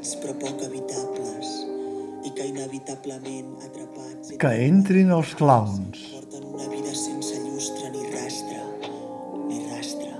habitats però poc habitables. I que inevitablement atrapats... Que entrin els clowns. Porten una vida sense llustre ni rastre, ni rastre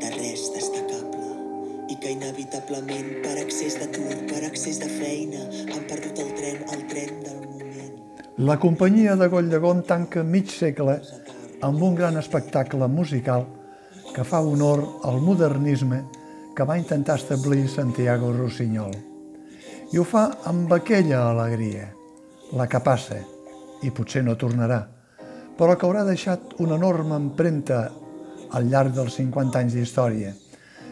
de res destacable i que inevitablement per excés d'atur, per excés de feina han perdut el tren, el tren del moment. La companyia de Goll tanca mig segle amb un gran espectacle musical que fa honor al modernisme que va intentar establir Santiago Rossinyol. I ho fa amb aquella alegria, la que passa, i potser no tornarà, però que haurà deixat una enorme empremta al llarg dels 50 anys d'història,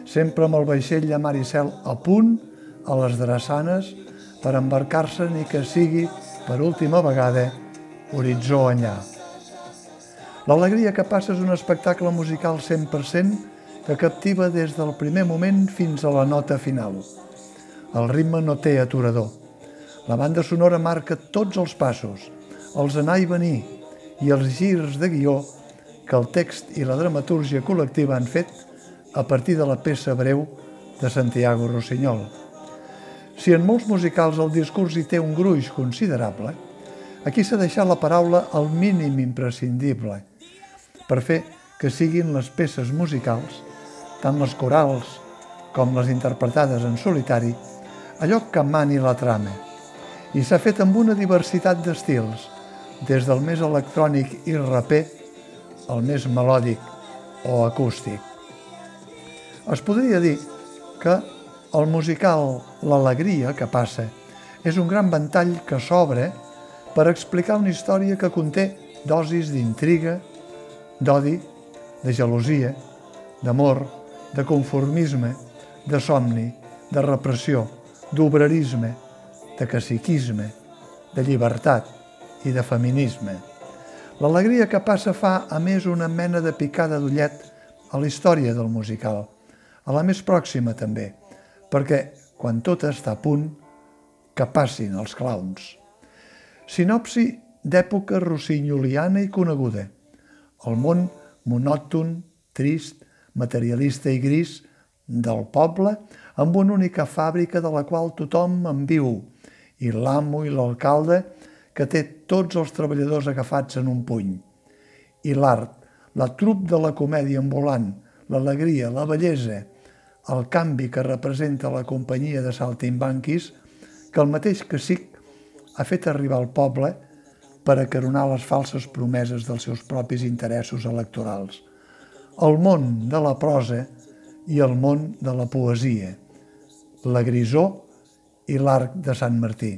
sempre amb el vaixell de mar i cel a punt a les drassanes per embarcar-se ni que sigui per última vegada horitzó enllà. L'alegria que passa és un espectacle musical 100% que captiva des del primer moment fins a la nota final. El ritme no té aturador. La banda sonora marca tots els passos, els anar i venir i els girs de guió que el text i la dramatúrgia col·lectiva han fet a partir de la peça breu de Santiago Rossinyol. Si en molts musicals el discurs hi té un gruix considerable, aquí s'ha deixat la paraula al mínim imprescindible per fer que siguin les peces musicals, tant les corals com les interpretades en solitari, allò que mani la trama. I s'ha fet amb una diversitat d'estils, des del més electrònic i raper al més melòdic o acústic. Es podria dir que el musical L'alegria que passa és un gran ventall que s'obre per explicar una història que conté dosis d'intriga, d'odi, de gelosia, d'amor, de conformisme, de somni, de repressió, d'obrerisme, de caciquisme, de llibertat i de feminisme. L'alegria que passa fa, a més, una mena de picada d'ullet a la història del musical, a la més pròxima també, perquè, quan tot està a punt, que passin els clowns. Sinopsi d'època rossinyoliana i coneguda. El món monòton, trist, materialista i gris del poble amb una única fàbrica de la qual tothom en viu i l'amo i l'alcalde que té tots els treballadors agafats en un puny. I l'art, la trup de la comèdia ambulant, l'alegria, la bellesa, el canvi que representa la companyia de saltimbanquis que el mateix cacic ha fet arribar al poble per acaronar les falses promeses dels seus propis interessos electorals. El món de la prosa i el món de la poesia, la grisó i l'arc de Sant Martí.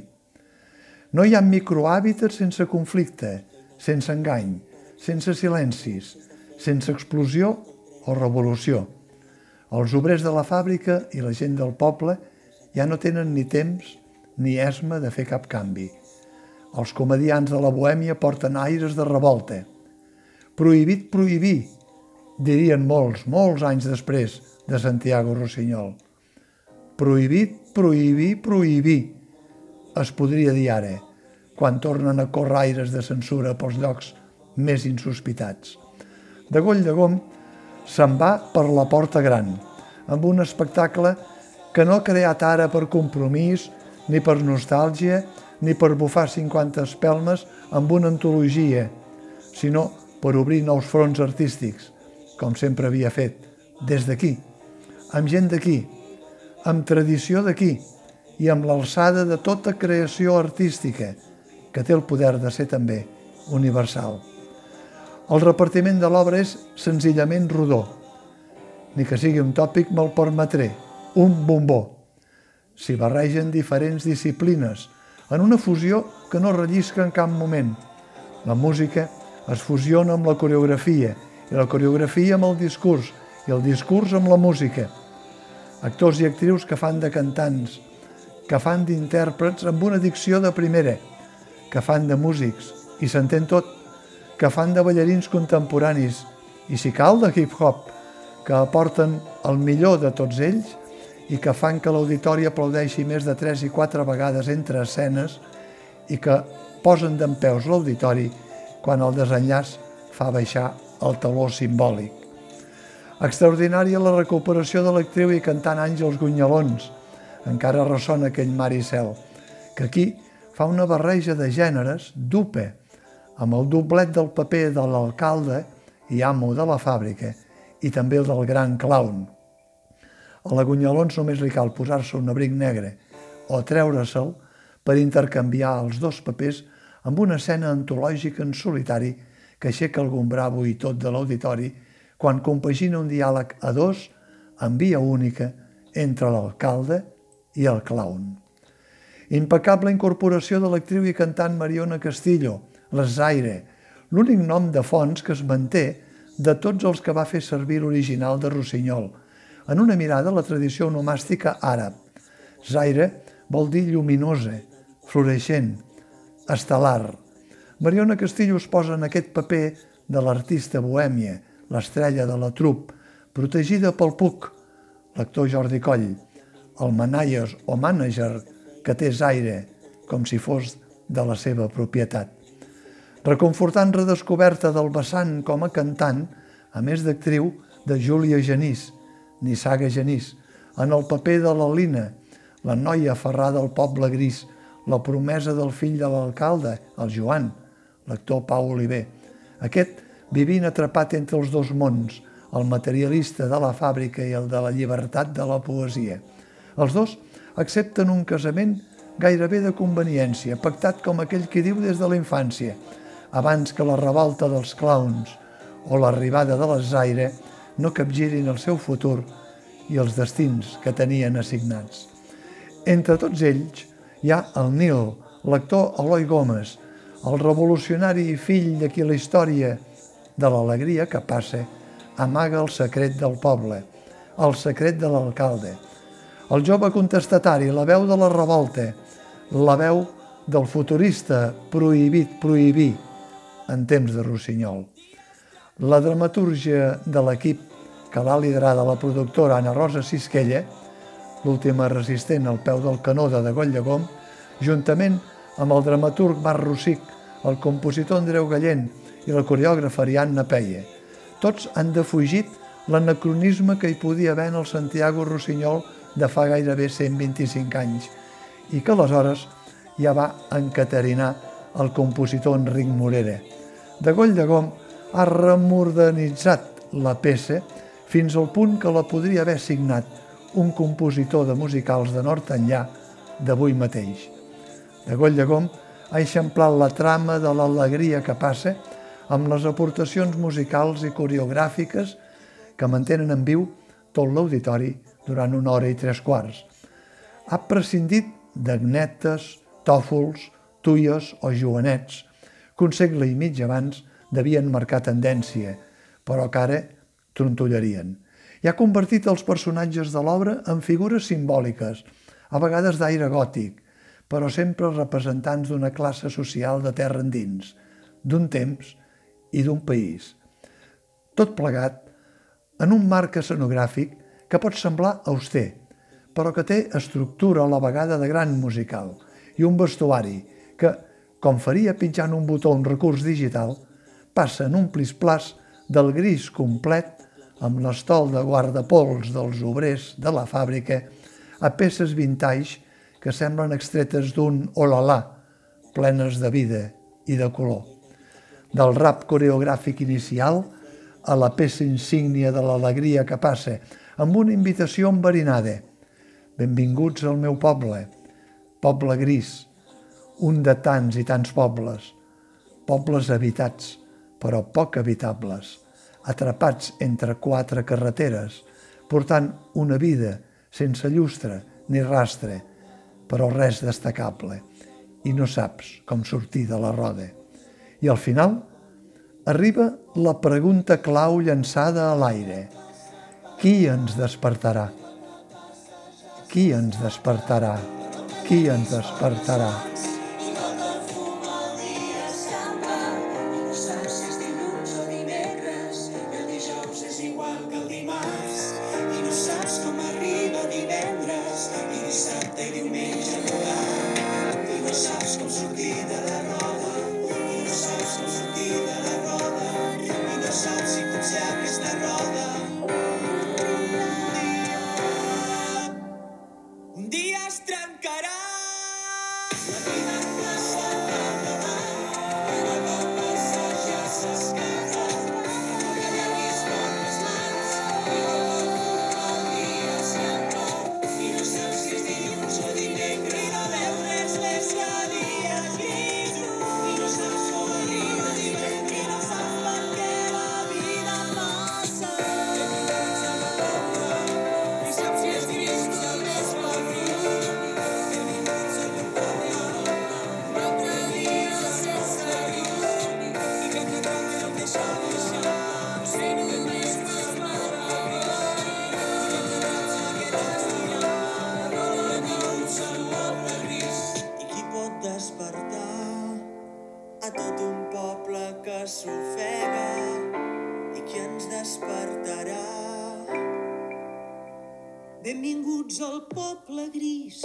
No hi ha microhàbitats sense conflicte, sense engany, sense silencis, sense explosió o revolució. Els obrers de la fàbrica i la gent del poble ja no tenen ni temps ni esma de fer cap canvi. Els comedians de la bohèmia porten aires de revolta. Prohibit prohibir, dirien molts, molts anys després de Santiago Rossinyol. Prohibit, prohibir, prohibir, es podria dir ara, quan tornen a córrer aires de censura pels llocs més insospitats. De Goll de Gom se'n va per la porta gran, amb un espectacle que no ha creat ara per compromís, ni per nostàlgia, ni per bufar 50 espelmes amb una antologia, sinó per obrir nous fronts artístics, com sempre havia fet, des d'aquí, amb gent d'aquí, amb tradició d'aquí i amb l'alçada de tota creació artística, que té el poder de ser també universal. El repartiment de l'obra és senzillament rodó, ni que sigui un tòpic me'l permetré, un bombó. S'hi barregen diferents disciplines, en una fusió que no rellisca en cap moment. La música es fusiona amb la coreografia, i la coreografia amb el discurs, i el discurs amb la música. Actors i actrius que fan de cantants, que fan d'intèrprets amb una dicció de primera, que fan de músics, i s'entén tot, que fan de ballarins contemporanis, i si cal de hip-hop, que aporten el millor de tots ells i que fan que l'auditori aplaudeixi més de 3 i 4 vegades entre escenes i que posen d'en l'auditori quan el desenllaç fa baixar el taló simbòlic. Extraordinària la recuperació de l'actriu i cantant Àngels Gunyalons, encara ressona aquell mar i cel, que aquí fa una barreja de gèneres dupe, amb el doblet del paper de l'alcalde i amo de la fàbrica i també el del gran clown. A la Gunyalons només li cal posar-se un abric negre o treure-se'l per intercanviar els dos papers amb una escena antològica en solitari que aixeca algun bravo i tot de l'auditori quan compagina un diàleg a dos en via única entre l'alcalde i el clown. Impecable incorporació de l'actriu i cantant Mariona Castillo, la Zaire, l'únic nom de fons que es manté de tots els que va fer servir l'original de Rossinyol, en una mirada a la tradició onomàstica àrab. Zaire vol dir lluminosa, floreixent, estel·lar. Mariona Castillo es posa en aquest paper de l'artista bohèmia, l'estrella de la trup, protegida pel Puc, l'actor Jordi Coll, el manaies o mànager que té Zaire, com si fos de la seva propietat. Reconfortant redescoberta del vessant com a cantant, a més d'actriu, de Júlia Genís, Nissaga Genís, en el paper de la Lina, la noia aferrada al poble gris, la promesa del fill de l'alcalde, el Joan, l'actor Pau Oliver. Aquest vivint atrapat entre els dos mons, el materialista de la fàbrica i el de la llibertat de la poesia. Els dos accepten un casament gairebé de conveniència, pactat com aquell que diu des de la infància, abans que la revolta dels clowns o l'arribada de les Zaire no capgirin el seu futur i els destins que tenien assignats. Entre tots ells hi ha el Nil, l'actor Eloi Gómez, el revolucionari fill de qui la història de l'alegria que passa amaga el secret del poble, el secret de l'alcalde. El jove contestatari, la veu de la revolta, la veu del futurista prohibit prohibir en temps de Rossinyol. La dramatúrgia de l'equip que l'ha liderada la productora Anna Rosa Sisquella, l'última resistent al peu del canó de Degoll de Gom, juntament amb el dramaturg Marc Rossic, el compositor Andreu Gallent i la coreògrafa Ariadna Peia. Tots han defugit l'anacronisme que hi podia haver en el Santiago Rossinyol de fa gairebé 125 anys i que aleshores ja va encaterinar el compositor Enric Morera. De Goll de Gom ha remodernitzat la peça fins al punt que la podria haver signat un compositor de musicals de nord enllà d'avui mateix. De Goll de Gom ha eixamplat la trama de l'alegria que passa amb les aportacions musicals i coreogràfiques que mantenen en viu tot l'auditori durant una hora i tres quarts. Ha prescindit d'agnetes, tòfols, tuies o joanets, que un segle i mig abans devien marcar tendència, però que ara trontollarien. I ha convertit els personatges de l'obra en figures simbòliques, a vegades d'aire gòtic, però sempre representants d'una classe social de terra endins, d'un temps i d'un país. Tot plegat en un marc escenogràfic que pot semblar auster, però que té estructura a la vegada de gran musical i un vestuari que, com faria pitjant un botó un recurs digital, passa en un plisplàs del gris complet amb l'estol de guardapols dels obrers de la fàbrica a peces vintage que semblen extretes d'un olalà, plenes de vida i de color. Del rap coreogràfic inicial a la peça insígnia de l'alegria que passa, amb una invitació enverinada. Benvinguts al meu poble, poble gris, un de tants i tants pobles, pobles habitats, però poc habitables, atrapats entre quatre carreteres, portant una vida sense llustre ni rastre, però res destacable, i no saps com sortir de la roda. I al final arriba la pregunta clau llançada a l'aire. Qui ens despertarà? Qui ens despertarà? Qui ens despertarà? s'ofega Al poble gris,